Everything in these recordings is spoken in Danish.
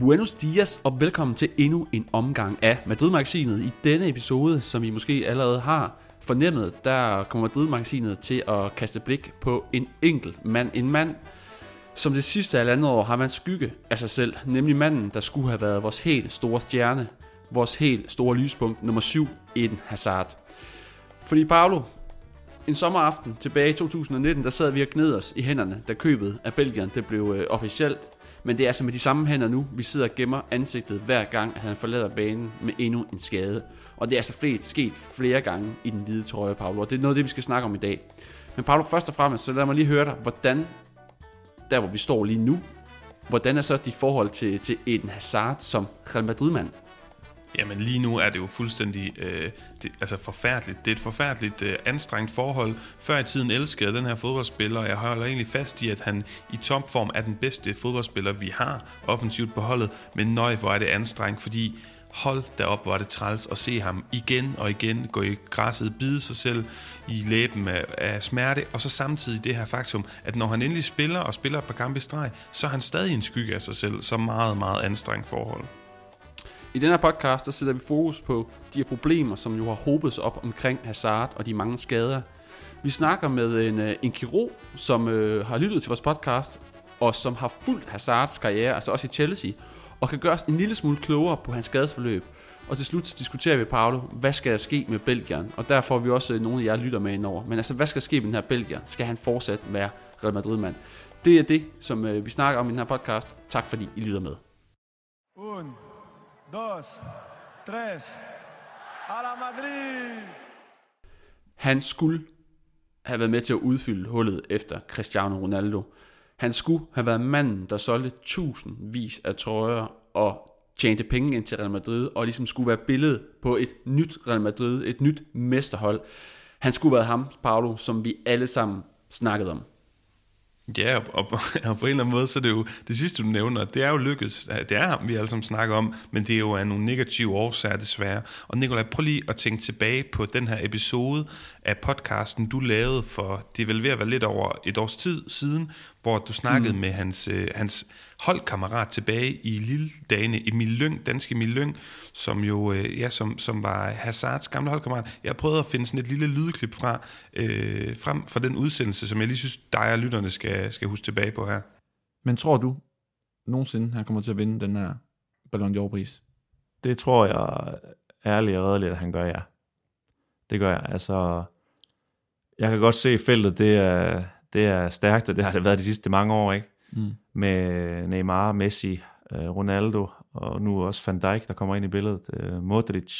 Buenos dias og velkommen til endnu en omgang af Madrid-magasinet. I denne episode, som I måske allerede har fornemmet, der kommer Madrid-magasinet til at kaste blik på en enkelt mand. En mand, som det sidste af år har man skygge af sig selv, nemlig manden, der skulle have været vores helt store stjerne, vores helt store lyspunkt, nummer 7, Eden Hazard. Fordi Paolo, en sommeraften tilbage i 2019, der sad vi og gned os i hænderne, da købet af Belgien det blev øh, officielt. Men det er altså med de samme hænder nu, vi sidder og gemmer ansigtet hver gang, at han forlader banen med endnu en skade. Og det er altså flet, sket flere gange i den hvide trøje, Paolo, og det er noget af det, vi skal snakke om i dag. Men Paolo, først og fremmest, så lad mig lige høre dig, hvordan, der hvor vi står lige nu, hvordan er så dit forhold til, til Eden Hazard som Real Madrid-mand? Jamen lige nu er det jo fuldstændig øh, det, altså forfærdeligt. Det er et forfærdeligt øh, anstrengt forhold. Før i tiden elskede jeg den her fodboldspiller, og jeg holder egentlig fast i, at han i topform er den bedste fodboldspiller, vi har offensivt på holdet. Men nøj, hvor er det anstrengt, fordi hold derop, hvor er det træls at se ham igen og igen gå i græsset, bide sig selv i læben af, af smerte, og så samtidig det her faktum, at når han endelig spiller og spiller et par kampe i streg, så er han stadig en skygge af sig selv, så meget, meget anstrengt forhold. I den her podcast, der sætter vi fokus på de her problemer, som jo har hobet sig op omkring Hazard og de mange skader. Vi snakker med en, øh, en kirurg, som øh, har lyttet til vores podcast, og som har fulgt Hazards karriere, altså også i Chelsea, og kan gøre os en lille smule klogere på hans skadesforløb. Og til slut diskuterer vi, Paolo, hvad skal der ske med Belgien? Og der får vi også øh, nogle af jer lytter med indover. Men altså, hvad skal ske med den her Belgier? Skal han fortsat være Real Madrid-mand? Det er det, som øh, vi snakker om i den her podcast. Tak fordi I lytter med. Un, dos, tres. A la Madrid! Han skulle have været med til at udfylde hullet efter Cristiano Ronaldo. Han skulle have været manden, der solgte tusindvis af trøjer og tjente penge ind til Real Madrid, og ligesom skulle være billedet på et nyt Real Madrid, et nyt mesterhold. Han skulle være ham, Paulo, som vi alle sammen snakkede om. Ja, og, og, og på en eller anden måde, så er det jo det sidste, du nævner, det er jo lykkedes. Det er ham, vi alle sammen snakker om, men det er jo af nogle negative årsager desværre. Og Nikolaj, prøv lige at tænke tilbage på den her episode af podcasten, du lavede for, det er vel ved at være lidt over et års tid siden, hvor du snakkede mm. med hans, øh, hans holdkammerat tilbage i lille dagene, Emil Lyng, danske Emil Lyng, som jo øh, ja, som, som var Hazards gamle holdkammerat. Jeg prøvede at finde sådan et lille lydklip fra, øh, frem fra den udsendelse, som jeg lige synes, dig og lytterne skal, skal huske tilbage på her. Men tror du nogensinde, han kommer til at vinde den her Ballon d'Or-pris? Det tror jeg ærligt og redeligt, at han gør, ja. Det gør jeg. Altså, jeg kan godt se feltet, det er, det er stærkt, og det har det været de sidste mange år, ikke? Mm. Med Neymar, Messi, øh, Ronaldo, og nu også Van Dijk, der kommer ind i billedet, øh, Modric.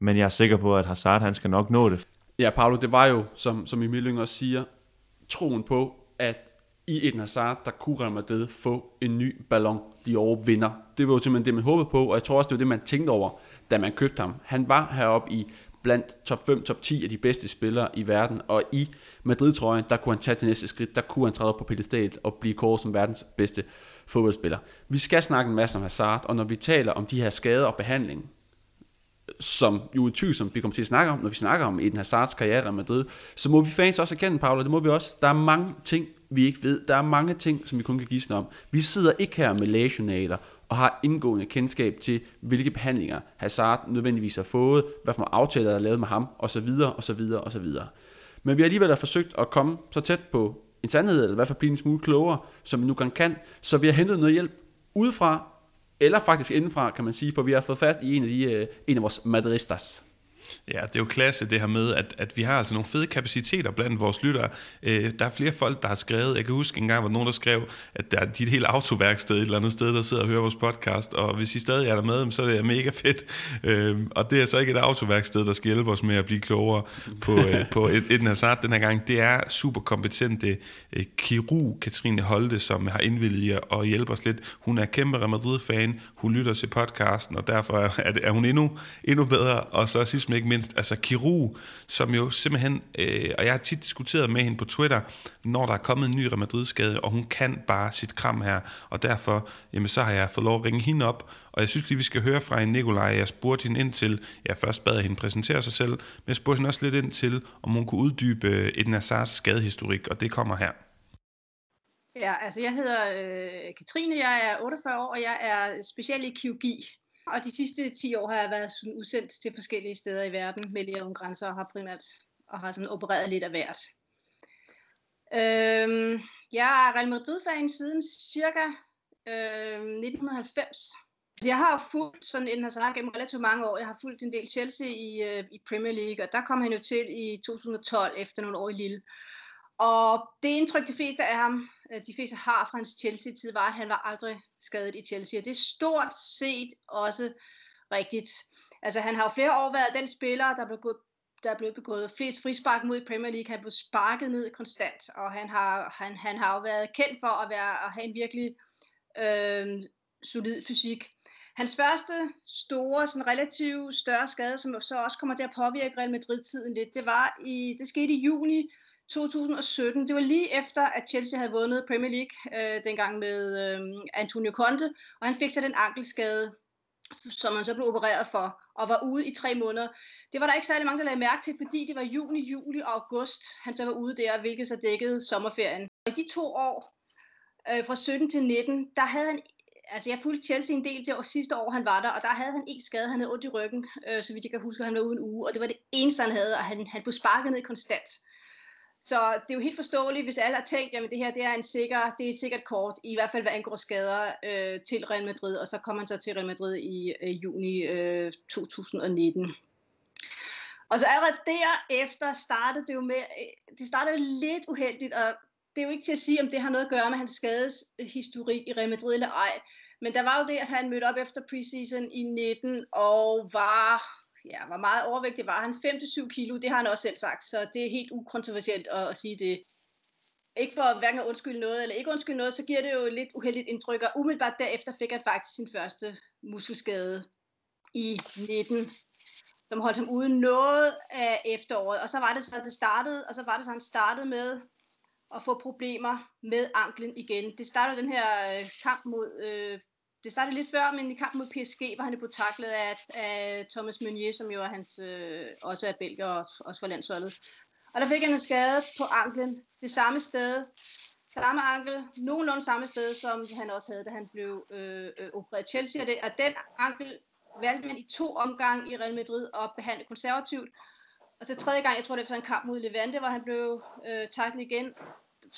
Men jeg er sikker på, at Hazard, han skal nok nå det. Ja, Paolo, det var jo, som, som Emil Lyng også siger, troen på, at i Eden Hazard, der kunne Real Madrid få en ny Ballon d'Or vinder. Det var jo simpelthen det, man håbede på, og jeg tror også, det var det, man tænkte over, da man købte ham. Han var heroppe i blandt top 5, top 10 af de bedste spillere i verden, og i Madrid-trøjen, der kunne han tage det næste skridt, der kunne han træde op på pedestal og blive kåret som verdens bedste fodboldspiller. Vi skal snakke en masse om Hazard, og når vi taler om de her skader og behandling, som jo er som vi kommer til at snakke om, når vi snakker om Eden Hazards karriere i Madrid, så må vi fans også erkende, Paula, det må vi også. Der er mange ting, vi ikke ved. Der er mange ting, som vi kun kan gisne om. Vi sidder ikke her med lægejournaler og har indgående kendskab til, hvilke behandlinger Hazard nødvendigvis har fået, hvad for aftaler der er lavet med ham, osv., osv., osv. Men vi har alligevel forsøgt at komme så tæt på en sandhed, eller i hvert fald blive en smule klogere, som vi nu kan, kan, så vi har hentet noget hjælp udefra, eller faktisk indenfra, kan man sige, for vi har fået fat i en af, de, øh, en af vores madristas. Ja, det er jo klasse det her med, at, at vi har altså nogle fede kapaciteter blandt vores lyttere. Øh, der er flere folk, der har skrevet, jeg kan huske en gang, hvor nogen der skrev, at der er et helt autoværksted et eller andet sted, der sidder og hører vores podcast, og hvis I stadig er der med, så er det mega fedt. Øh, og det er så ikke et autoværksted, der skal hjælpe os med at blive klogere på, øh, på et, et Hazard den her gang. Det er super kompetente øh, kirurg Katrine Holte, som har indvildet i at hjælpe os lidt. Hun er kæmpe Real Madrid-fan, hun lytter til podcasten, og derfor er, er hun endnu, endnu bedre. Og så sidst ikke mindst, altså kirurg, som jo simpelthen, øh, og jeg har tit diskuteret med hende på Twitter, når der er kommet en ny Real Madrid-skade, og hun kan bare sit kram her, og derfor, jamen så har jeg fået lov at ringe hende op, og jeg synes lige, vi skal høre fra en Nikolaj. Jeg spurgte hende ind til, jeg først bad hende præsentere sig selv, men jeg spurgte hende også lidt ind til, om hun kunne uddybe øh, et Nazars skadehistorik, og det kommer her. Ja, altså jeg hedder øh, Katrine, jeg er 48 år, og jeg er special i kirurgi. Og de sidste 10 år har jeg været sådan udsendt til forskellige steder i verden med Læger Uden Grænser og har primært og har sådan opereret lidt af hvert. Øhm, jeg er Real Madrid-fan siden cirka øhm, 1990. Jeg har fulgt sådan en Hazard gennem relativt mange år. Jeg har fulgt en del Chelsea i, øh, i Premier League, og der kom han jo til i 2012 efter nogle år i Lille. Og det indtryk, de fleste af ham, øh, de fleste har fra hans Chelsea-tid, var, at han var aldrig skadet i Chelsea. Og det er stort set også rigtigt. Altså, han har jo flere år været den spiller, der blev gået der er blevet begået flest frispark mod i Premier League. Han blev sparket ned konstant, og han har, han, han har jo været kendt for at, være, at have en virkelig øh, solid fysik. Hans første store, sådan relativt større skade, som så også kommer til at påvirke Real Madrid-tiden lidt, det var i, det skete i juni 2017. Det var lige efter, at Chelsea havde vundet Premier League, øh, dengang med øh, Antonio Conte, og han fik så den ankelskade, som han så blev opereret for, og var ude i tre måneder. Det var der ikke særlig mange, der lagde mærke til, fordi det var juni, juli og august, han så var ude der, hvilket så dækkede sommerferien. I de to år, øh, fra 17 til 19, der havde han altså jeg fulgte Chelsea en del det år, sidste år, han var der, og der havde han en skade, han havde ondt i ryggen, øh, så vidt jeg kan huske, han var ude en uge, og det var det eneste, han havde, og han, han blev sparket ned konstant. Så det er jo helt forståeligt, hvis alle har tænkt, at det her det er, en sikker, det er et sikkert kort, i hvert fald hvad angår skader øh, til Real Madrid, og så kommer han så til Real Madrid i øh, juni øh, 2019. Og så allerede derefter startede det jo med, øh, det startede jo lidt uheldigt, og det er jo ikke til at sige, om det har noget at gøre med hans skadeshistorik i Real Madrid eller ej. Men der var jo det, at han mødte op efter preseason i 19 og var ja, hvor meget overvægtig var han? 5-7 kilo, det har han også selv sagt, så det er helt ukontroversielt at, at sige det. Ikke for hverken at undskylde noget eller ikke undskylde noget, så giver det jo lidt uheldigt indtryk, og umiddelbart derefter fik han faktisk sin første muskelskade i 19, som holdt ham ude noget af efteråret, og så var det så, det startede, og så var det så, han startede med at få problemer med anklen igen. Det startede den her øh, kamp mod øh, det startede lidt før, men i kampen mod PSG var han på taklet af, af Thomas Meunier, som jo er hans, øh, også er belgier og også for landsholdet. Og der fik han en skade på anklen, det samme sted, samme ankel, nogenlunde samme sted, som han også havde, da han blev øh, øh, opereret Chelsea. Og, det, og den ankel valgte man i to omgange i Real Madrid at behandle konservativt. Og så tredje gang, jeg tror det var en kamp mod Levante, hvor han blev øh, taklet igen,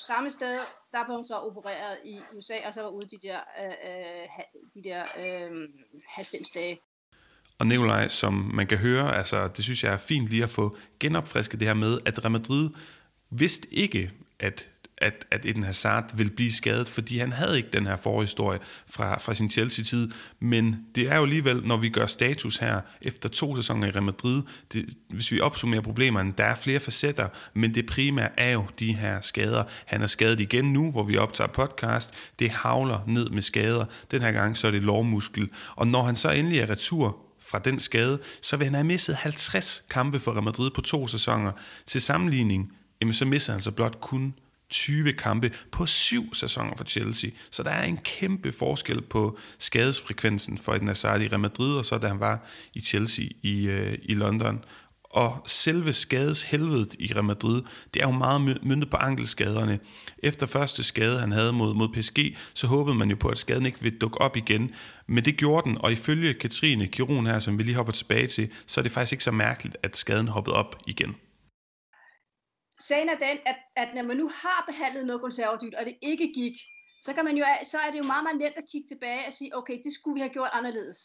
samme sted, der blev hun så opereret i USA, og så var ude de der, øh, øh de der øh, 90 dage. Og Nikolaj, som man kan høre, altså, det synes jeg er fint lige at få genopfrisket det her med, at Real Madrid vidste ikke, at at, at Eden Hazard ville blive skadet, fordi han havde ikke den her forhistorie fra, fra sin Chelsea-tid. Men det er jo alligevel, når vi gør status her efter to sæsoner i Real Madrid, det, hvis vi opsummerer problemerne, der er flere facetter, men det primære er jo de her skader. Han er skadet igen nu, hvor vi optager podcast. Det havler ned med skader. Den her gang så er det lårmuskel. Og når han så endelig er retur fra den skade, så vil han have misset 50 kampe for Real Madrid på to sæsoner. Til sammenligning, jamen så misser han så blot kun 20 kampe på syv sæsoner for Chelsea. Så der er en kæmpe forskel på skadesfrekvensen for et Nazari i Real Madrid, og så da han var i Chelsea i, øh, i London. Og selve skadeshelvedet i Real Madrid, det er jo meget myndet på ankelskaderne. Efter første skade, han havde mod, mod PSG, så håbede man jo på, at skaden ikke ville dukke op igen. Men det gjorde den, og ifølge Katrine Kiron her, som vi lige hopper tilbage til, så er det faktisk ikke så mærkeligt, at skaden hoppede op igen sagen er den, at, at når man nu har behandlet noget konservativt, og det ikke gik, så, kan man jo, så er det jo meget, meget nemt at kigge tilbage og sige, okay, det skulle vi have gjort anderledes.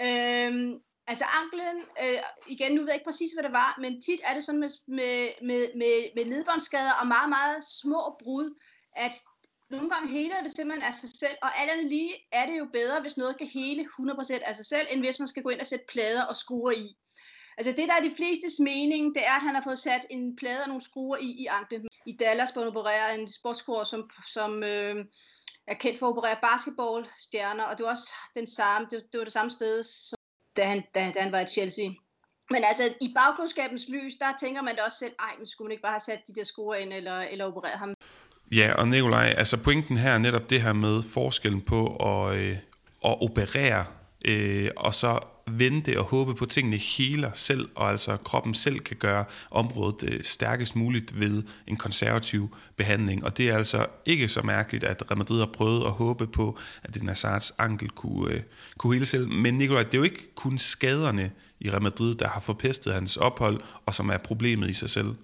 Øhm, altså anklen, øh, igen, nu ved jeg ikke præcis, hvad det var, men tit er det sådan med, med, med, med, med ledbåndsskader og meget, meget små brud, at nogle gange heler det simpelthen af sig selv, og alt andet lige er det jo bedre, hvis noget kan hele 100% af sig selv, end hvis man skal gå ind og sætte plader og skruer i. Altså det, der er de flestes mening, det er, at han har fået sat en plade og nogle skruer i, i anklen. I Dallas, blev han opererer en sportskor, som, som øh, er kendt for at operere basketballstjerner, og det var også den samme, det, det var det samme sted, som, da, han, da, da han var i Chelsea. Men altså, i bagklodskabens lys, der tænker man da også selv, ej, men skulle man ikke bare have sat de der skruer ind, eller, eller opereret ham? Ja, og Nikolaj, altså pointen her er netop det her med forskellen på at, øh, at operere, øh, og så vente og håbe på, at tingene heler selv, og altså kroppen selv kan gøre området øh, stærkest muligt ved en konservativ behandling. Og det er altså ikke så mærkeligt, at Real Madrid har prøvet at håbe på, at den Hazards ankel kunne, øh, kunne hele selv. Men Nikolaj, det er jo ikke kun skaderne i Real Madrid, der har forpestet hans ophold, og som er problemet i sig selv.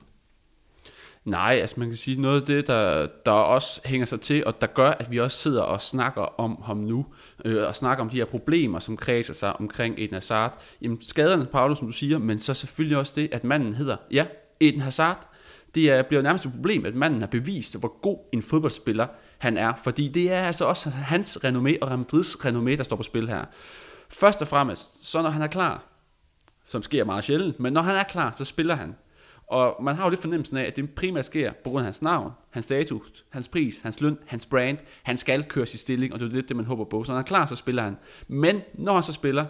Nej, altså man kan sige, noget af det, der, der også hænger sig til, og der gør, at vi også sidder og snakker om ham nu, øh, og snakker om de her problemer, som kredser sig omkring Eden Hazard. Jamen skaderne, Paulus, som du siger, men så selvfølgelig også det, at manden hedder, ja, Eden Hazard. Det er, bliver nærmest et problem, at manden har bevist, hvor god en fodboldspiller han er, fordi det er altså også hans renommé og Real Madrids renommé, der står på spil her. Først og fremmest, så når han er klar, som sker meget sjældent, men når han er klar, så spiller han. Og man har jo lidt fornemmelsen af, at det primært sker på grund af hans navn, hans status, hans pris, hans løn, hans brand. Han skal køre sin stilling, og det er lidt det, man håber på. Så når han er klar, så spiller han. Men når han så spiller,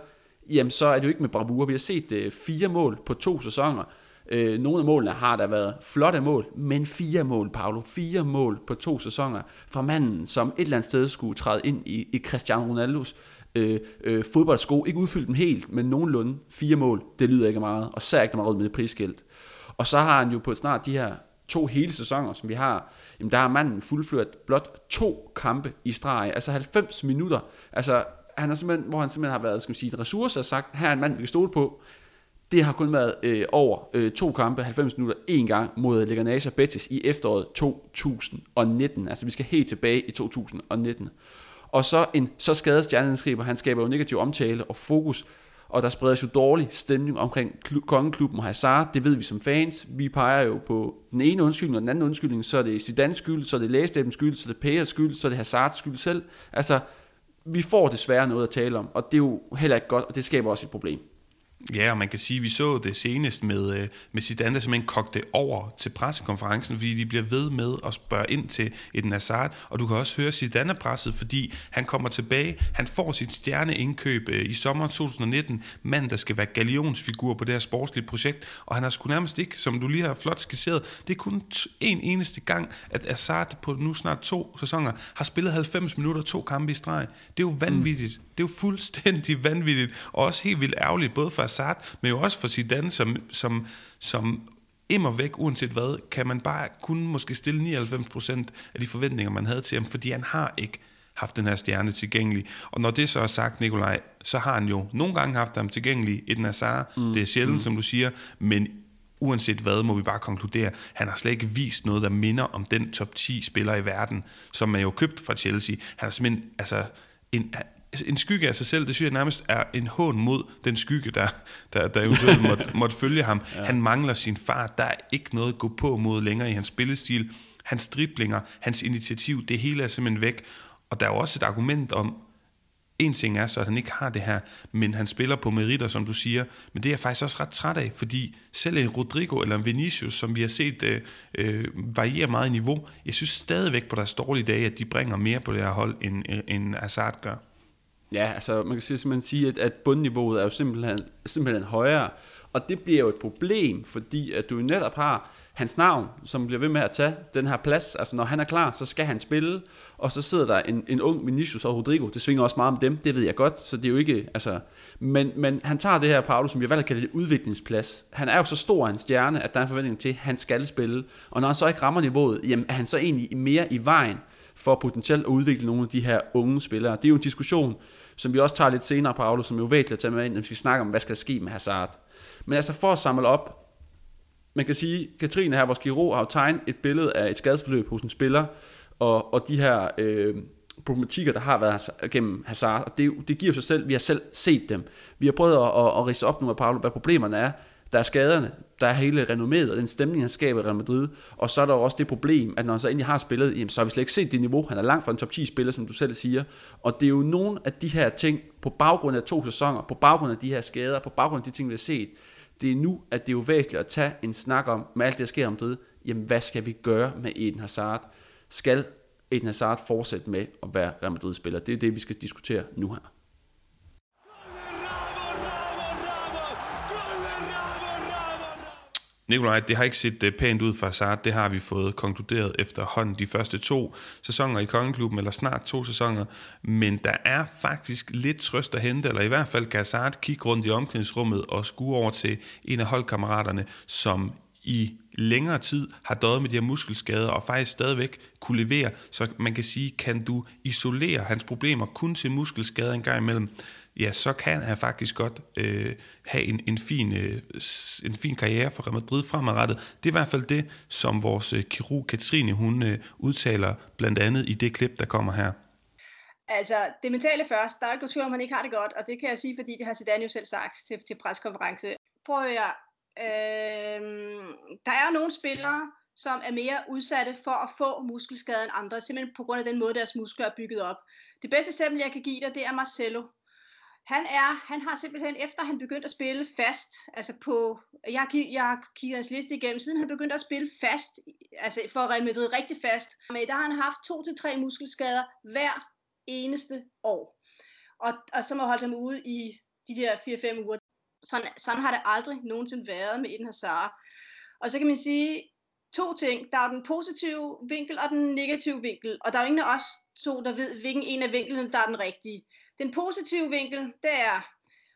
jamen så er det jo ikke med bravur. Vi har set øh, fire mål på to sæsoner. Øh, nogle af målene har der været flotte mål, men fire mål, Paolo. Fire mål på to sæsoner fra manden, som et eller andet sted skulle træde ind i, i Cristiano Ronaldos øh, øh, fodboldsko. Ikke udfyldt dem helt, men nogenlunde fire mål. Det lyder ikke meget, og særligt ikke meget med det prisskilt. Og så har han jo på snart de her to hele sæsoner, som vi har, jamen der har manden fuldført blot to kampe i streg, altså 90 minutter. Altså, han er simpelthen, hvor han simpelthen har været, skal man sige, en ressource og sagt, her er en mand, vi kan stole på. Det har kun været øh, over øh, to kampe, 90 minutter, en gang mod Leganes Betis i efteråret 2019. Altså vi skal helt tilbage i 2019. Og så en så skadet stjernenskriber, han skaber jo negativ omtale og fokus og der spredes jo dårlig stemning omkring kongeklubben og Hazard, det ved vi som fans. Vi peger jo på den ene undskyldning og den anden undskyldning, så er det Zidane's skyld, så er det Lægestæbens skyld, så er det Payers skyld, så er det Hazards skyld selv. Altså, vi får desværre noget at tale om, og det er jo heller ikke godt, og det skaber også et problem. Ja, og man kan sige, at vi så det senest med, øh, med Zidane, der simpelthen kogte over til pressekonferencen, fordi de bliver ved med at spørge ind til et Hazard, og du kan også høre Zidane presset, fordi han kommer tilbage, han får sit stjerneindkøb øh, i sommer 2019, mand, der skal være galionsfigur på det her sportslige projekt, og han har sgu nærmest ikke, som du lige har flot skitseret, det er kun en eneste gang, at Hazard på nu snart to sæsoner har spillet 90 minutter, to kampe i streg. Det er jo vanvittigt. Mm. Det er jo fuldstændig vanvittigt, og også helt vildt ærgerligt, både for Hazard, men jo også for Zidane, som, som, som immer væk, uanset hvad, kan man bare kun måske stille 99% af de forventninger, man havde til ham, fordi han har ikke haft den her stjerne tilgængelig. Og når det så er sagt, Nikolaj, så har han jo nogle gange haft ham tilgængelig i den Hazard. Mm. Det er sjældent, mm. som du siger, men uanset hvad, må vi bare konkludere, han har slet ikke vist noget, der minder om den top 10 spiller i verden, som man jo købt fra Chelsea. Han er simpelthen, altså, en, en skygge af sig selv, det synes jeg nærmest er en hån mod den skygge, der, der, der eventuelt måtte, måtte følge ham. Ja. Han mangler sin fart. Der er ikke noget at gå på mod længere i hans spillestil. Hans driblinger, hans initiativ, det hele er simpelthen væk. Og der er jo også et argument om, en ting er så, at han ikke har det her, men han spiller på meritter, som du siger. Men det er jeg faktisk også ret træt af, fordi selv en Rodrigo eller en Vinicius, som vi har set øh, øh, variere meget i niveau, jeg synes stadigvæk på deres dårlige dage, at de bringer mere på det her hold, end, end Hazard gør. Ja, altså man kan simpelthen sige, at, at bundniveauet er jo simpelthen, simpelthen højere, og det bliver jo et problem, fordi at du netop har hans navn, som bliver ved med at tage den her plads. Altså når han er klar, så skal han spille, og så sidder der en, en ung Vinicius og Rodrigo. Det svinger også meget om dem, det ved jeg godt, så det er jo ikke, altså... Men, men han tager det her, Paolo, som jeg valgt at kalde det udviklingsplads. Han er jo så stor en stjerne, at der er en forventning til, at han skal spille. Og når han så ikke rammer niveauet, jamen er han så egentlig mere i vejen for potentielt at udvikle nogle af de her unge spillere. Det er jo en diskussion, som vi også tager lidt senere, Paolo, som er jo væsentligt at tage med ind, når vi snakker om, hvad skal der ske med Hazard. Men altså for at samle op, man kan sige, Katrine her, vores kirurg, har jo tegnet et billede af et skadesforløb hos en spiller, og, og de her øh, problematikker, der har været gennem Hazard, og det, det giver sig selv, vi har selv set dem. Vi har prøvet at, at, at rise op nu med Paolo, hvad problemerne er, der er skaderne, der er hele renomméet og den stemning, han skaber i Real Madrid. Og så er der også det problem, at når han så endelig har spillet, jamen, så har vi slet ikke set det niveau. Han er langt fra en top 10 spiller, som du selv siger. Og det er jo nogle af de her ting, på baggrund af to sæsoner, på baggrund af de her skader, på baggrund af de ting, vi har set, det er nu, at det er jo væsentligt at tage en snak om, med alt det, der sker om det, jamen hvad skal vi gøre med Eden Hazard? Skal Eden Hazard fortsætte med at være Real Madrid-spiller? Det er det, vi skal diskutere nu her. Nikolaj, det har ikke set øh, pænt ud for Hazard. Det har vi fået konkluderet efterhånden de første to sæsoner i Kongeklubben, eller snart to sæsoner. Men der er faktisk lidt trøst at hente, eller i hvert fald kan Hazard kigge rundt i omklædningsrummet og skue over til en af holdkammeraterne, som i længere tid har døjet med de her muskelskader og faktisk stadigvæk kunne levere. Så man kan sige, kan du isolere hans problemer kun til muskelskader en gang imellem, ja, så kan han faktisk godt øh, have en, en, fin, øh, en fin karriere for Real Madrid fremadrettet. Det er i hvert fald det, som vores øh, kirurg Katrine, hun øh, udtaler blandt andet i det klip, der kommer her. Altså, det mentale først. Der er ikke tvivl om, man ikke har det godt, og det kan jeg sige, fordi det har Zidane jo selv sagt til, til preskonference. Prøv at høre, øh, der er nogle spillere, som er mere udsatte for at få muskelskader end andre, simpelthen på grund af den måde, deres muskler er bygget op. Det bedste eksempel, jeg kan give dig, det er Marcelo. Han er, han har simpelthen, efter han begyndte at spille fast, altså på, jeg, jeg har kigget hans liste igennem, siden han begyndte at spille fast, altså for Real Madrid rigtig fast, men der har han haft to til tre muskelskader hver eneste år. Og, og som har holdt ham ude i de der 4-5 uger. Sådan, sådan har det aldrig nogensinde været med Eden Hazard. Og så kan man sige, to ting. Der er den positive vinkel og den negative vinkel. Og der er jo ingen af os to, der ved, hvilken en af vinklerne, der er den rigtige. Den positive vinkel, det er,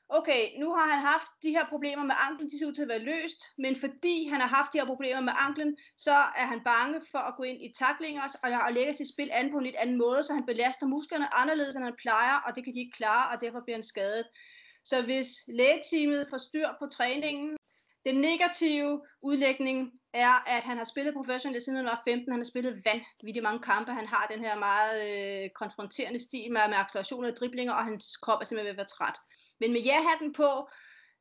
okay, nu har han haft de her problemer med anklen, de ser ud til at være løst, men fordi han har haft de her problemer med anklen, så er han bange for at gå ind i taklinger og, og lægge sit spil an på en lidt anden måde, så han belaster musklerne anderledes, end han plejer, og det kan de ikke klare, og derfor bliver han skadet. Så hvis lægeteamet får styr på træningen, den negative udlægning er, at han har spillet professionelt siden han var 15. Han har spillet vanvittigt mange kampe. Han har den her meget øh, konfronterende stil med, med accelerationer og driblinger, og hans krop er simpelthen ved at være træt. Men med ja-hatten på,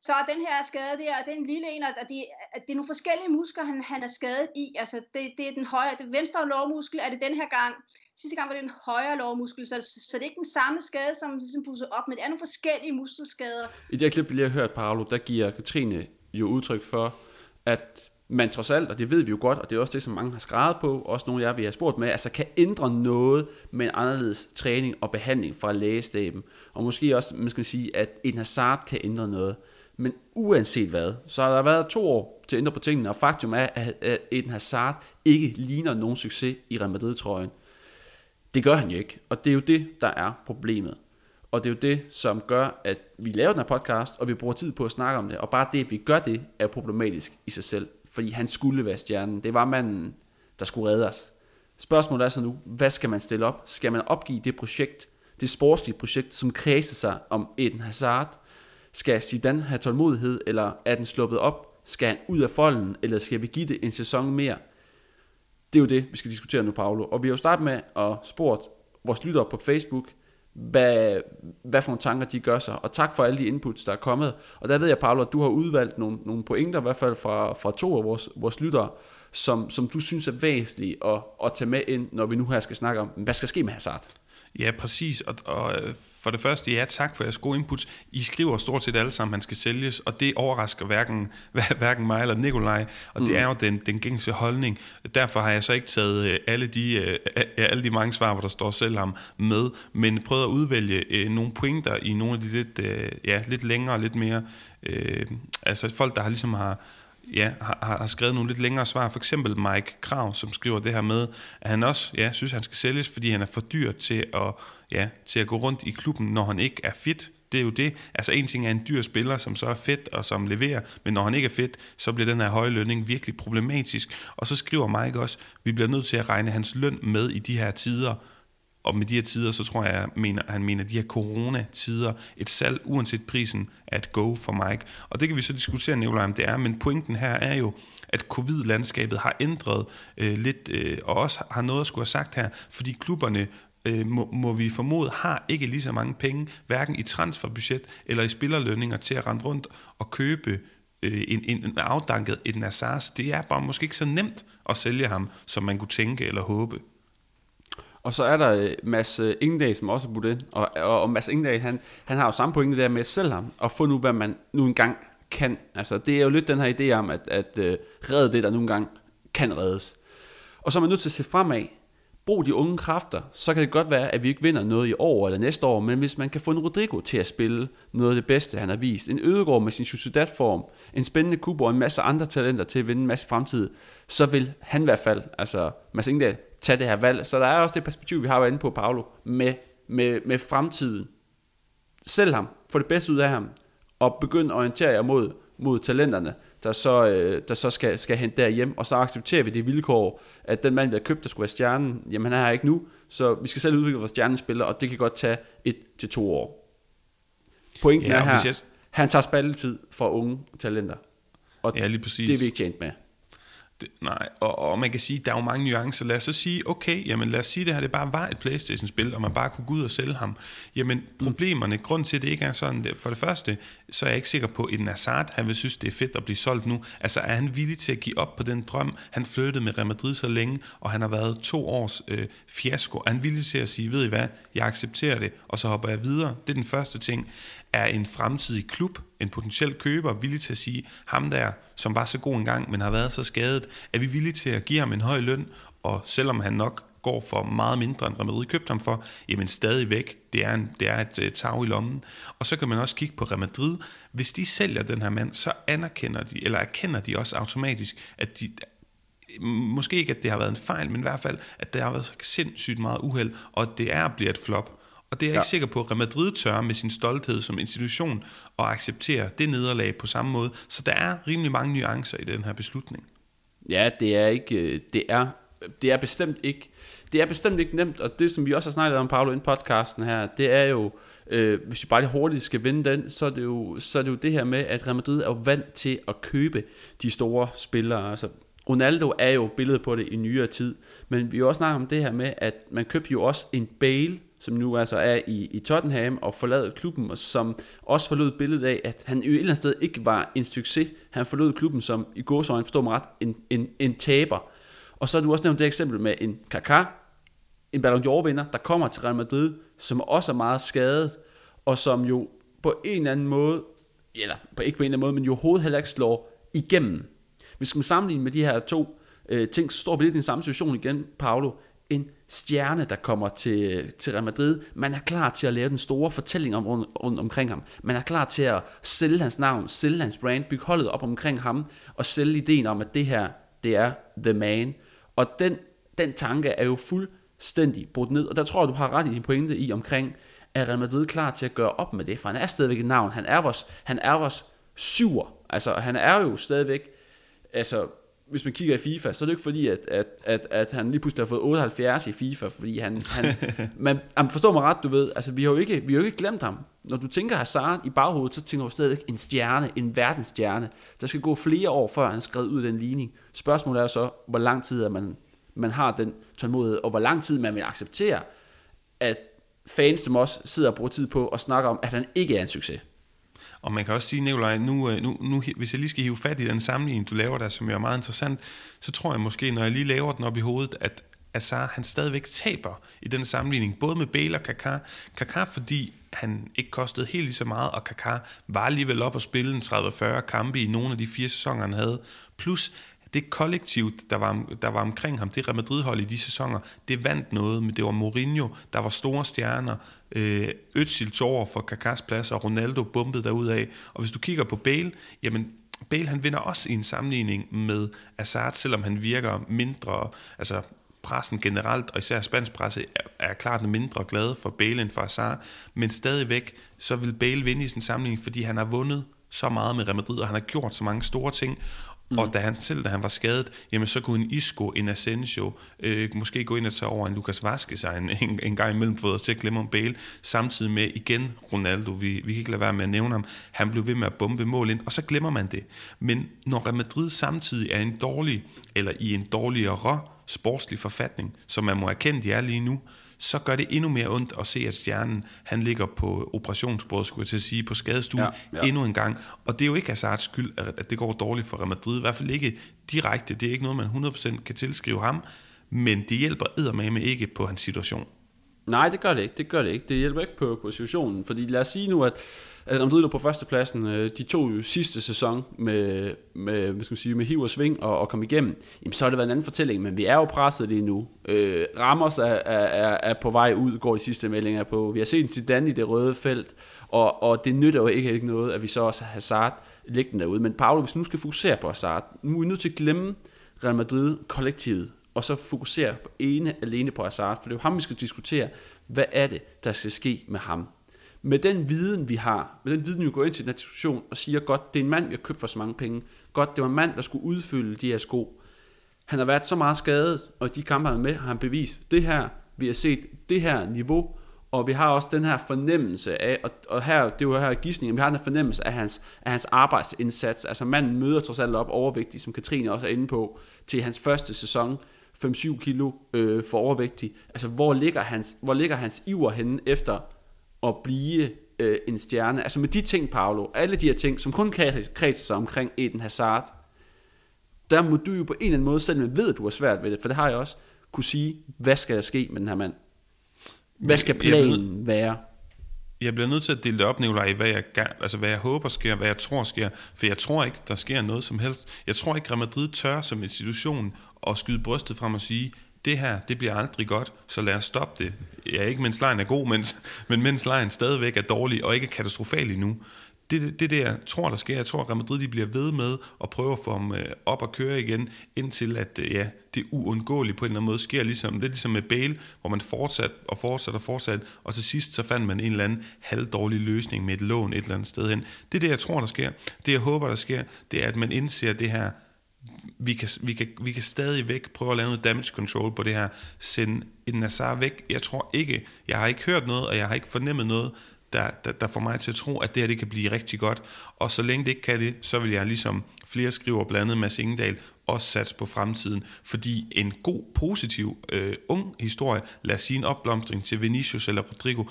så er den her skade der, og den lille en, og det, at det er nogle forskellige muskler, han, han er skadet i. Altså, det, det er den højre, det venstre lårmuskel er det den her gang. Sidste gang var det en højre lårmuskel, så, så det er ikke den samme skade, som ligesom pusset op, men det er nogle forskellige muskelskader. I det her klip, vi lige har hørt, Paolo, der giver Katrine jo udtryk for, at man trods alt, og det ved vi jo godt, og det er også det, som mange har skrevet på, også nogle af jer, vi har spurgt med, altså kan ændre noget med en anderledes træning og behandling fra lægestaben. Og måske også, man skal sige, at en Hazard kan ændre noget. Men uanset hvad, så har der været to år til at ændre på tingene, og faktum er, at en Hazard ikke ligner nogen succes i Real Madrid-trøjen. Det gør han jo ikke, og det er jo det, der er problemet. Og det er jo det, som gør, at vi laver den her podcast, og vi bruger tid på at snakke om det. Og bare det, at vi gør det, er problematisk i sig selv. Fordi han skulle være stjernen. Det var manden, der skulle redde os. Spørgsmålet er så nu, hvad skal man stille op? Skal man opgive det projekt, det sportslige projekt, som kredser sig om Eden Hazard? Skal Zidane have tålmodighed, eller er den sluppet op? Skal han ud af folden, eller skal vi give det en sæson mere? Det er jo det, vi skal diskutere nu, Paolo. Og vi har jo startet med at spurgt vores lyttere på Facebook, hvad, hvad for nogle tanker de gør sig. Og tak for alle de inputs, der er kommet. Og der ved jeg, Paolo, at du har udvalgt nogle, nogle pointer, i hvert fald fra, fra to af vores, vores lyttere, som, som du synes er væsentlige at, at tage med ind, når vi nu her skal snakke om, hvad skal ske med Hazard? Ja, præcis. Og, og øh, for det første, ja, tak for jeres gode inputs. I skriver stort set alle sammen, at man skal sælges, og det overrasker hverken, hverken mig eller Nikolaj, og mm. det er jo den, den gængse holdning. Derfor har jeg så ikke taget øh, alle de, øh, alle de mange svar, hvor der står selv ham med, men prøvet at udvælge nogle pointer i nogle af de lidt, ja, lidt længere, lidt mere, øh, altså folk, der har ligesom har, ja, har, har skrevet nogle lidt længere svar. For eksempel Mike Krav, som skriver det her med, at han også ja, synes, han skal sælges, fordi han er for dyr til at, ja, til at gå rundt i klubben, når han ikke er fit. Det er jo det. Altså en ting er en dyr spiller, som så er fedt og som leverer, men når han ikke er fedt, så bliver den her høje lønning virkelig problematisk. Og så skriver Mike også, at vi bliver nødt til at regne hans løn med i de her tider, og med de her tider, så tror jeg, mener, han mener, de her corona-tider, et salg uanset prisen er et go for Mike. Og det kan vi så diskutere, Nicolaj, om det er, men pointen her er jo, at covid-landskabet har ændret øh, lidt, øh, og også har noget at skulle have sagt her, fordi klubberne øh, må, må vi formode, har ikke lige så mange penge, hverken i transferbudget eller i spillerlønninger til at rende rundt og købe øh, en, en, en afdanket et Nazar. Så det er bare måske ikke så nemt at sælge ham, som man kunne tænke eller håbe. Og så er der øh, Mads øh, som også er budt ind. Og, og, og Mads Ingedal, han, han har jo samme pointe der med selv ham, og få nu, hvad man nu engang kan. Altså, det er jo lidt den her idé om, at, at uh, redde det, der nu engang kan reddes. Og så er man nødt til at se fremad. brug de unge kræfter, så kan det godt være, at vi ikke vinder noget i år eller næste år, men hvis man kan få en Rodrigo til at spille noget af det bedste, han har vist, en Ødegård med sin Sociedad-form, en spændende Kubo og en masse andre talenter til at vinde en masse fremtid, så vil han i hvert fald, altså Mads Engdahl, tage det her valg. Så der er også det perspektiv, vi har været inde på, Paolo, med, med, med fremtiden. Sælg ham, få det bedste ud af ham, og begynd at orientere jer mod, mod talenterne, der så, øh, der så skal, skal hente derhjem, og så accepterer vi det vilkår, at den mand, vi har købt, der skulle være stjernen, jamen han er her ikke nu, så vi skal selv udvikle vores stjernespiller, og det kan godt tage et til to år. Pointen Ja, er her, jeg- han tager spalletid for unge talenter, og Ja, lige præcis. det er vi ikke tjent med. Det, nej, og, og man kan sige, der er jo mange nuancer. Lad os så sige, okay, jamen lad os sige, det her det bare var et Playstation-spil, og man bare kunne gå ud og sælge ham. Jamen problemerne, grund til, at det ikke er sådan, det, for det første, så er jeg ikke sikker på, at Nazard, han vil synes, det er fedt at blive solgt nu. Altså er han villig til at give op på den drøm? Han flyttede med Real Madrid så længe, og han har været to års øh, fiasko. Er han villig til at sige, ved I hvad, jeg accepterer det, og så hopper jeg videre? Det er den første ting. Er en fremtidig klub, en potentiel køber, villig til at sige, ham der, som var så god engang, men har været så skadet, er vi villige til at give ham en høj løn, og selvom han nok går for meget mindre, end Real Madrid købte ham for, jamen stadigvæk, det er, en, det er et uh, tag i lommen. Og så kan man også kigge på Real Madrid. Hvis de sælger den her mand, så anerkender de, eller erkender de også automatisk, at de, måske ikke, at det har været en fejl, men i hvert fald, at der har været sindssygt meget uheld, og at det er bliver et flop. Og det er jeg ja. ikke sikker på, at Real Madrid tør med sin stolthed som institution at acceptere det nederlag på samme måde. Så der er rimelig mange nuancer i den her beslutning. Ja, det er ikke, øh, det er, det er bestemt ikke, det er bestemt ikke nemt, og det som vi også har snakket om, Paolo, i podcasten her, det er jo, øh, hvis vi bare lige hurtigt skal vinde den, så er, det jo, så er det jo det her med, at Real Madrid er jo vant til at købe de store spillere, altså Ronaldo er jo billedet på det i nyere tid, men vi har også snakket om det her med, at man købte jo også en Bale, som nu altså er i, i Tottenham og forladet klubben, og som også forlod billedet af, at han jo et eller andet sted ikke var en succes. Han forlod klubben som, i gåsøjne, forstår mig ret, en, en, en taber. Og så har du også nævnt det eksempel med en Kaká, en Ballon d'Or-vinder, der kommer til Real Madrid, som også er meget skadet, og som jo på en eller anden måde, eller på ikke på en eller anden måde, men jo hovedet heller ikke slår igennem. Hvis man sammenligner med de her to øh, ting, så står vi lidt i den samme situation igen, Paolo. En stjerne, der kommer til, til Real Madrid. Man er klar til at lave den store fortælling om, rundt, rundt omkring ham. Man er klar til at sælge hans navn, sælge hans brand, bygge holdet op omkring ham, og sælge ideen om, at det her, det er the man. Og den, den tanke er jo fuldstændig brudt ned, og der tror jeg, du har ret i din pointe i omkring, er Real Madrid klar til at gøre op med det, for han er stadigvæk et navn, han er vores, han er vores syver, altså han er jo stadigvæk, altså hvis man kigger i FIFA, så er det ikke fordi, at, at, at, at han lige pludselig har fået 78 i FIFA, fordi han, han man, man forstår mig ret, du ved, altså vi har jo ikke, vi har jo ikke glemt ham. Når du tænker Hazard i baghovedet, så tænker du stadig en stjerne, en verdensstjerne. Der skal gå flere år, før han skrev ud af den ligning. Spørgsmålet er så, hvor lang tid at man, man har den tålmodighed, og hvor lang tid man vil acceptere, at fans som også sidder og bruger tid på at snakke om, at han ikke er en succes. Og man kan også sige, Nikolaj, nu, øh, nu, nu, hvis jeg lige skal hive fat i den sammenligning, du laver der, som jo er meget interessant, så tror jeg måske, når jeg lige laver den op i hovedet, at Azar, han stadigvæk taber i den sammenligning, både med Bale og Kaká. Kaká, fordi han ikke kostede helt lige så meget, og Kaká var alligevel op og spille en 30-40 kampe i nogle af de fire sæsoner, han havde. Plus, det kollektiv, der var, der var omkring ham, det Real Madrid-hold i de sæsoner, det vandt noget, men det var Mourinho, der var store stjerner, øh, Özil tog over for Kakas plads, og Ronaldo bumpede derud af. Og hvis du kigger på Bale, jamen Bale han vinder også i en sammenligning med Hazard, selvom han virker mindre, altså pressen generelt, og især spansk presse, er, er klart mindre glade for Bale end for Hazard, men stadigvæk, så vil Bale vinde i sin sammenligning, fordi han har vundet så meget med Real Madrid, og han har gjort så mange store ting, Mm. Og da han selv, da han var skadet, jamen så kunne en Isco, en Asensio, øh, måske gå ind og tage over en Lucas Vazquez en, en, en gang imellem for til at glemme om Bale, samtidig med igen Ronaldo, vi, vi kan ikke lade være med at nævne ham, han blev ved med at bombe mål ind, og så glemmer man det. Men når Real Madrid samtidig er en dårlig, eller i en dårligere sportslig forfatning, som man må erkende, de er lige nu, så gør det endnu mere ondt at se, at stjernen han ligger på operationsbordet, skulle jeg til at sige, på skadestuen ja, ja. endnu en gang. Og det er jo ikke Hazards skyld, at det går dårligt for Real Madrid. I hvert fald ikke direkte. Det er ikke noget, man 100% kan tilskrive ham. Men det hjælper eddermame ikke på hans situation. Nej, det gør det ikke. Det gør det ikke. Det hjælper ikke på, på situationen. Fordi lad os sige nu, at at Real Madrid lå på førstepladsen, øh, de to jo sidste sæson med, med, hvad skal man sige, med hiv og sving og, og kom igennem, jamen så har det været en anden fortælling, men vi er jo presset lige nu. Øh, Ramos er, er, er, på vej ud, går de sidste meldinger på. Vi har set Zidane i det røde felt, og, og det nytter jo ikke, ikke noget, at vi så også har Hazard liggende derude. Men Paolo, hvis nu skal fokusere på Hazard, nu er vi nødt til at glemme Real Madrid kollektivet, og så fokusere på ene alene på Hazard, for det er jo ham, vi skal diskutere, hvad er det, der skal ske med ham. Med den viden, vi har, med den viden, vi går ind til den diskussion og siger, godt, det er en mand, vi har købt for så mange penge. Godt, det var en mand, der skulle udfylde de her sko. Han har været så meget skadet, og de kampe, han med, har han bevist, det her, vi har set det her niveau, og vi har også den her fornemmelse af, og, og her, det er jo her gidsning, vi har den her fornemmelse af hans, af hans arbejdsindsats. Altså manden møder trods alt op overvægtig, som Katrine også er inde på, til hans første sæson, 5-7 kilo øh, for overvægtig. Altså hvor ligger, hans, hvor ligger hans iver henne efter at blive øh, en stjerne? Altså med de ting, Paolo, alle de her ting, som kun kredser sig omkring Eden Hazard, der må du jo på en eller anden måde, selvom jeg ved, at du har svært ved det, for det har jeg også, kunne sige, hvad skal der ske med den her mand? Hvad skal planen være? Jeg bliver nødt til at dele det op, Nicolaj, hvad jeg, altså, hvad jeg håber sker, hvad jeg tror sker. For jeg tror ikke, der sker noget som helst. Jeg tror ikke, Real Madrid tør som institution at skyde brystet frem og sige, det her, det bliver aldrig godt, så lad os stoppe det. Ja, ikke mens lejen er god, mens, men mens lejen stadigvæk er dårlig og ikke er katastrofal endnu det, det, det jeg tror, der sker. Jeg tror, at Real Madrid de bliver ved med at prøve at få ham øh, op og køre igen, indtil at øh, ja, det uundgåeligt på en eller anden måde sker, ligesom, lidt ligesom med Bale, hvor man fortsat og fortsat og fortsat, og til sidst så fandt man en eller anden halvdårlig løsning med et lån et eller andet sted hen. Det er det, jeg tror, der sker. Det, jeg håber, der sker, det er, at man indser det her, vi kan, vi, kan, vi kan stadig væk prøve at lave noget damage control på det her, Send en Nazar væk. Jeg tror ikke, jeg har ikke hørt noget, og jeg har ikke fornemmet noget, der, der, der får mig til at tro, at det her det kan blive rigtig godt. Og så længe det ikke kan det, så vil jeg ligesom flere skriver blandet Mads Singedal også satse på fremtiden. Fordi en god, positiv, øh, ung historie, lad os sige en opblomstring til Vinicius eller Rodrigo,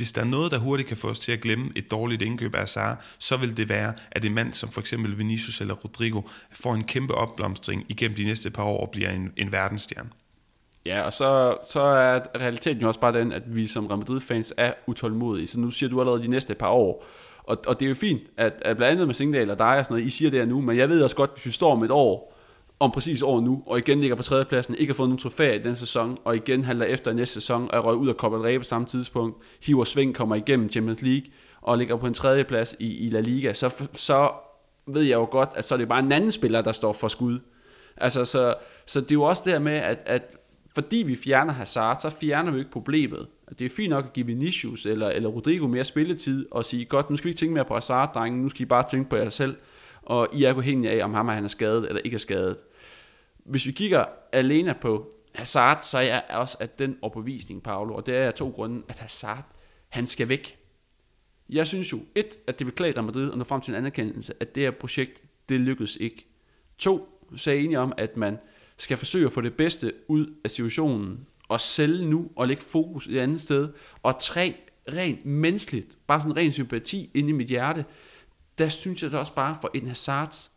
hvis der er noget, der hurtigt kan få os til at glemme et dårligt indkøb af Azar, så vil det være, at en mand som for eksempel Vinicius eller Rodrigo får en kæmpe opblomstring igennem de næste par år og bliver en, en verdensstjerne. Ja, og så, så er realiteten jo også bare den, at vi som Real Madrid-fans er utålmodige. Så nu siger du allerede de næste par år. Og, og det er jo fint, at, at blandt andet med Singdal og dig og sådan noget, I siger det her nu, men jeg ved også godt, hvis vi står om et år, om præcis år nu, og igen ligger på tredjepladsen, ikke har fået nogen trofæer i den sæson, og igen handler efter næste sæson, og er røget ud af Copa del Rey på samme tidspunkt, hiver sving, kommer igennem Champions League, og ligger på en tredjeplads i, i La Liga, så, så ved jeg jo godt, at så er det bare en anden spiller, der står for skud. Altså, så, så det er jo også dermed, med, at, at fordi vi fjerner Hazard, så fjerner vi ikke problemet. Det er fint nok at give Vinicius eller, eller Rodrigo mere spilletid og sige, godt, nu skal vi ikke tænke mere på Hazard, drenge, nu skal I bare tænke på jer selv, og I er afhængige af, om ham er, han er skadet eller ikke er skadet. Hvis vi kigger alene på Hazard, så er jeg også af den overbevisning, Paolo, og det er jeg to grunde, at Hazard, han skal væk. Jeg synes jo, et, at det vil klæde Real Madrid at nå frem til en anerkendelse, at det her projekt, det lykkedes ikke. To, så er jeg enig om, at man skal forsøge at få det bedste ud af situationen, og sælge nu, og lægge fokus et andet sted. Og tre, rent menneskeligt, bare sådan ren sympati inde i mit hjerte, der synes jeg det også bare for en Hazards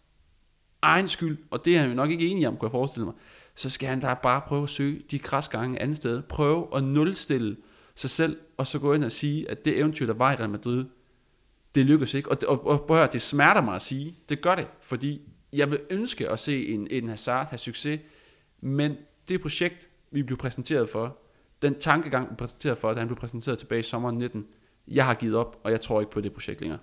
egen skyld, og det er han jo nok ikke enig om, kunne jeg forestille mig, så skal han da bare prøve at søge de græsgange andet sted. Prøve at nulstille sig selv, og så gå ind og sige, at det eventyr, der var i Real Madrid, det lykkes ikke. Og, og, og prøv at høre, det smerter mig at sige. Det gør det, fordi jeg vil ønske at se en, en Hazard have succes, men det projekt, vi blev præsenteret for, den tankegang, vi præsenteret for, da han blev præsenteret tilbage i sommeren 19, jeg har givet op, og jeg tror ikke på det projekt længere.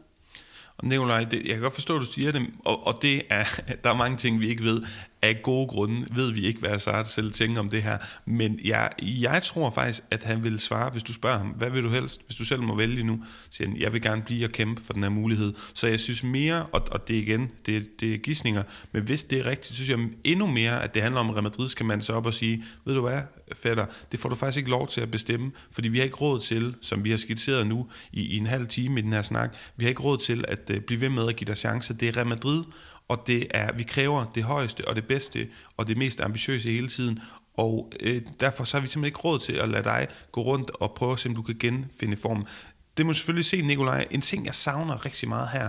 Nikolaj, det, jeg kan godt forstå, at du siger det, og, og det er, der er mange ting, vi ikke ved. Af gode grunde ved vi ikke, hvad Assad selv tænker om det her. Men jeg, jeg tror faktisk, at han vil svare, hvis du spørger ham, hvad vil du helst, hvis du selv må vælge nu, siger han, jeg vil gerne blive og kæmpe for den her mulighed. Så jeg synes mere, og, og det igen, det, det er gissninger, men hvis det er rigtigt, så synes jeg endnu mere, at det handler om, at Real Madrid skal man så op og sige, ved du hvad, fætter, det får du faktisk ikke lov til at bestemme, fordi vi har ikke råd til, som vi har skitseret nu i, i en halv time i den her snak, vi har ikke råd til at uh, blive ved med at give dig chancer. Det er Real Madrid, og det er, vi kræver det højeste og det bedste og det mest ambitiøse hele tiden, og øh, derfor så har vi simpelthen ikke råd til at lade dig gå rundt og prøve at se, om du kan genfinde form. Det må selvfølgelig se, Nikolaj. En ting, jeg savner rigtig meget her,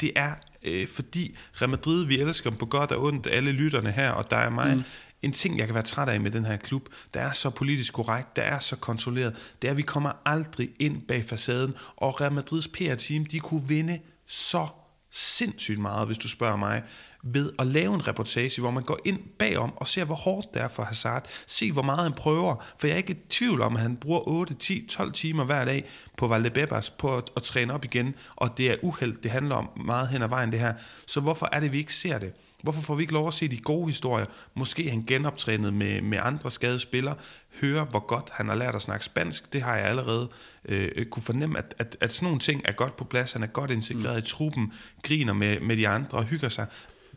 det er, øh, fordi Real Madrid, vi elsker dem på godt og ondt, alle lytterne her, og der er mig. Mm. en ting, jeg kan være træt af med den her klub, der er så politisk korrekt, der er så kontrolleret, det er, at vi kommer aldrig ind bag facaden, og Real Madrids PR-team, de kunne vinde så sindssygt meget, hvis du spørger mig, ved at lave en reportage, hvor man går ind bagom og ser, hvor hårdt det er for Hazard. Se, hvor meget han prøver. For jeg er ikke i tvivl om, at han bruger 8, 10, 12 timer hver dag på Valdebebas på at, at træne op igen. Og det er uheld, det handler om meget hen ad vejen det her. Så hvorfor er det, vi ikke ser det? Hvorfor får vi ikke lov at se de gode historier? Måske han genoptrænet med, med andre skadede spillere. Høre, hvor godt han har lært at snakke spansk. Det har jeg allerede øh, kunne fornemme, at, at, at sådan nogle ting er godt på plads. Han er godt integreret mm. i truppen, griner med, med de andre og hygger sig.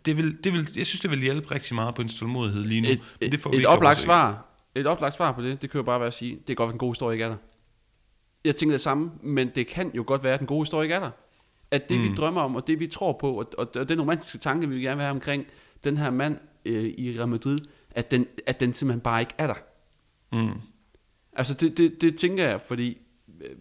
Det vil, det vil, jeg synes, det vil hjælpe rigtig meget på en stålmodighed lige nu. Et, men det får vi et, ikke et oplagt svar, et oplagt svar på det, det kan jo bare være at sige, det er godt, at en god historie ikke er der. Jeg tænker det samme, men det kan jo godt være, at den gode historie ikke er der. At det, mm. vi drømmer om, og det, vi tror på, og, og, og den romantiske tanke, vi gerne vil have omkring den her mand øh, i Real Madrid, at den, at den simpelthen bare ikke er der. Mm. Altså, det, det, det tænker jeg, fordi øh,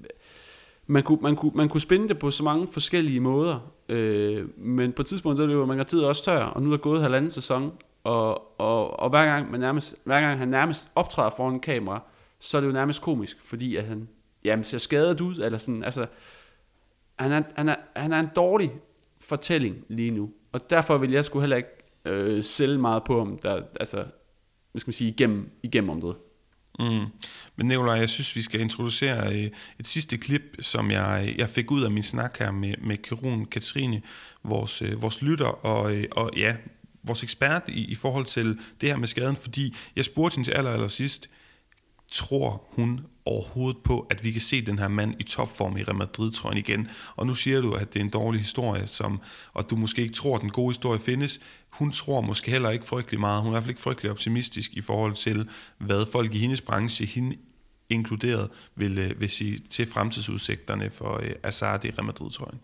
man kunne, man, kunne, man kunne spænde det på så mange forskellige måder, øh, men på et tidspunkt, der løber man garanteret også tør, og nu er der gået halvanden sæson, og, og, og hver, gang man nærmest, hver gang han nærmest optræder foran en kamera, så er det jo nærmest komisk, fordi at han jamen, ser skadet ud, eller sådan, altså, han er, han, er, han er en dårlig fortælling lige nu, og derfor vil jeg sgu heller ikke øh, sælge meget på ham, der, altså, hvad skal man sige, igennem, igennem området. Mm. Men Nicolaj, jeg synes, vi skal introducere øh, et sidste klip, som jeg, jeg fik ud af min snak her med, med Kirun Katrine, vores, øh, vores lytter, og, øh, og ja, vores ekspert i, i forhold til det her med skaden, fordi jeg spurgte hende til aller, aller sidst, tror hun overhovedet på, at vi kan se den her mand i topform i Real Madrid-trøjen igen. Og nu siger du, at det er en dårlig historie, som, og du måske ikke tror, at den gode historie findes. Hun tror måske heller ikke frygtelig meget. Hun er i hvert fald ikke frygtelig optimistisk i forhold til, hvad folk i hendes branche, hende inkluderet, vil, øh, vil sige til fremtidsudsigterne for øh, Azar i Real Madrid-trøjen.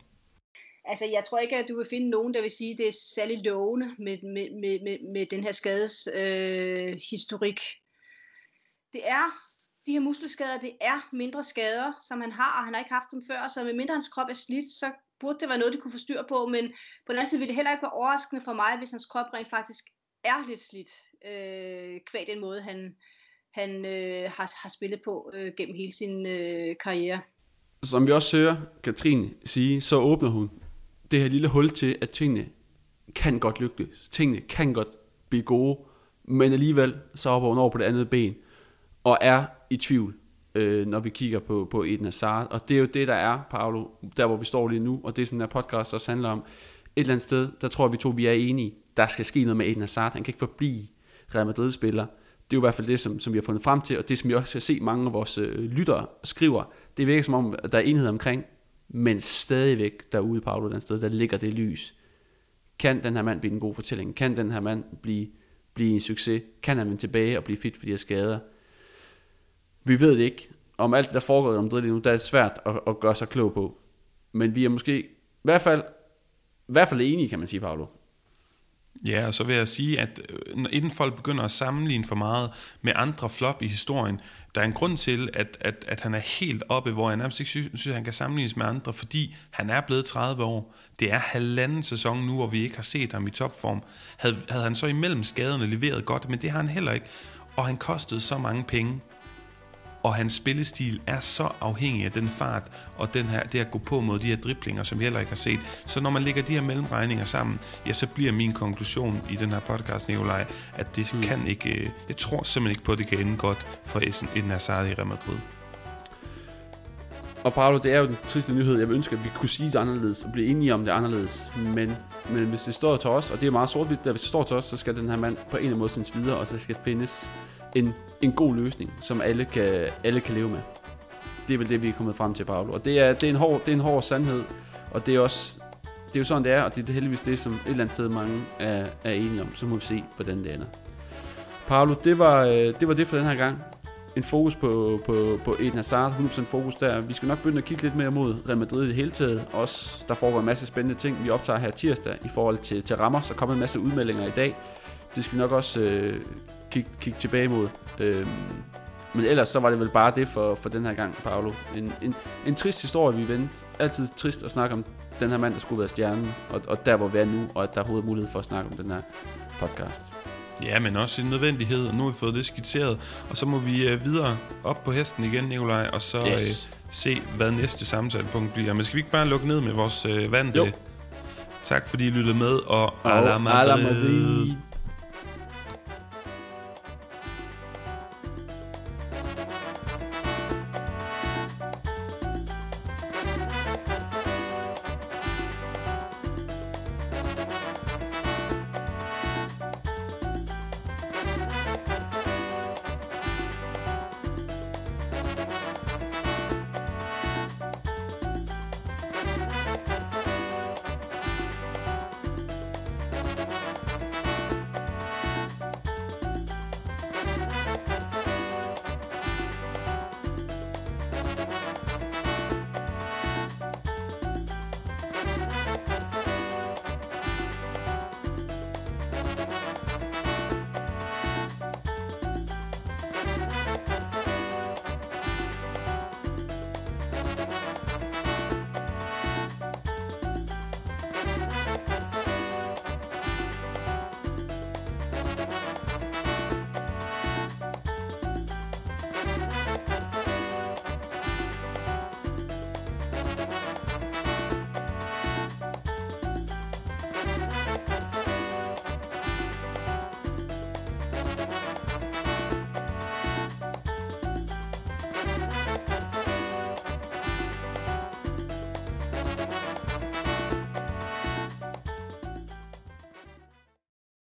Altså, jeg tror ikke, at du vil finde nogen, der vil sige, at det er særlig lovende med, med, med, med, med den her skades øh, historik. Det er, de her muskelskader, det er mindre skader, som han har, og han har ikke haft dem før, så medmindre hans krop er slidt, så burde det være noget, de kunne få styr på, men på den anden side ville det heller ikke være overraskende for mig, hvis hans krop rent faktisk er lidt slidt, øh, kvæg den måde, han, han øh, har, har spillet på øh, gennem hele sin øh, karriere. Som vi også hører Katrine sige, så åbner hun det her lille hul til, at tingene kan godt lykkes. Tingene kan godt blive gode, men alligevel så hopper hun over på det andet ben, og er i tvivl, øh, når vi kigger på, på Eden Hazard. Og det er jo det, der er, Paolo, der hvor vi står lige nu, og det er den her podcast også handler om. Et eller andet sted, der tror vi to, vi er enige, der skal ske noget med Eden Hazard. Han kan ikke forblive Real Madrid-spiller. Det er jo i hvert fald det, som, som vi har fundet frem til, og det, som vi også kan se mange af vores øh, lyttere skriver. Det virker som om, at der er enighed omkring, men stadigvæk derude, Paolo, den sted, der ligger det lys. Kan den her mand blive en god fortælling? Kan den her mand blive, blive en succes? Kan han vende tilbage og blive fit for de her skader? Vi ved det ikke. Om alt det, der foregår om Madrid lige nu, der er det svært at, at gøre sig klog på. Men vi er måske i hvert fald, i hvert fald enige, kan man sige, Paolo. Ja, og så vil jeg sige, at øh, inden folk begynder at sammenligne for meget med andre flop i historien, der er en grund til, at, at, at han er helt oppe, hvor jeg nærmest ikke synes, synes, at han kan sammenlignes med andre, fordi han er blevet 30 år. Det er halvanden sæson nu, hvor vi ikke har set ham i topform. Havde, havde han så imellem skaderne leveret godt, men det har han heller ikke. Og han kostede så mange penge og hans spillestil er så afhængig af den fart og den her, det at gå på mod de her driblinger, som vi heller ikke har set. Så når man lægger de her mellemregninger sammen, ja, så bliver min konklusion i den her podcast, Nikolaj, at det mm. kan ikke, øh, jeg tror simpelthen ikke på, at det kan ende godt for Eden Hazard i Real Madrid. Og Paolo, det er jo den triste nyhed. Jeg vil ønske, at vi kunne sige det anderledes og blive enige om det anderledes. Men, men hvis det står til os, og det er meget sort hvis det står til os, så skal den her mand på en eller anden måde sendes videre, og så skal findes en, en god løsning, som alle kan, alle kan leve med. Det er vel det, vi er kommet frem til, Paolo. Og det er, det er, en, hård, det er en hård sandhed, og det er også det er jo sådan, det er, og det er heldigvis det, som et eller andet sted mange er, er enige om. Så må vi se, hvordan det ender. Paolo, det var, øh, det var det for den her gang. En fokus på, på, på Eden Hazard, 100% fokus der. Vi skal nok begynde at kigge lidt mere mod Real Madrid i det hele taget. Også, der foregår en masse spændende ting, vi optager her tirsdag i forhold til, til rammer. Så kommer en masse udmeldinger i dag. Det skal vi nok også øh, kigge, kigge tilbage mod. Øhm, men ellers så var det vel bare det for, for den her gang, Paolo. En, en, en trist historie, vi vendte. Altid trist at snakke om den her mand, der skulle være stjernen, og, og der hvor vi er nu, og at der er overhovedet mulighed for at snakke om den her podcast. Ja, men også en nødvendighed. Nu har vi fået det skitseret, og så må vi øh, videre op på hesten igen, Nikolaj, og så Yes. øh, se, hvad næste samtalepunkt bliver. Men skal vi ikke bare lukke ned med vores øh, vand? Jo. Tak fordi I lyttede med, og, Og à la à la Madrid. Madrid.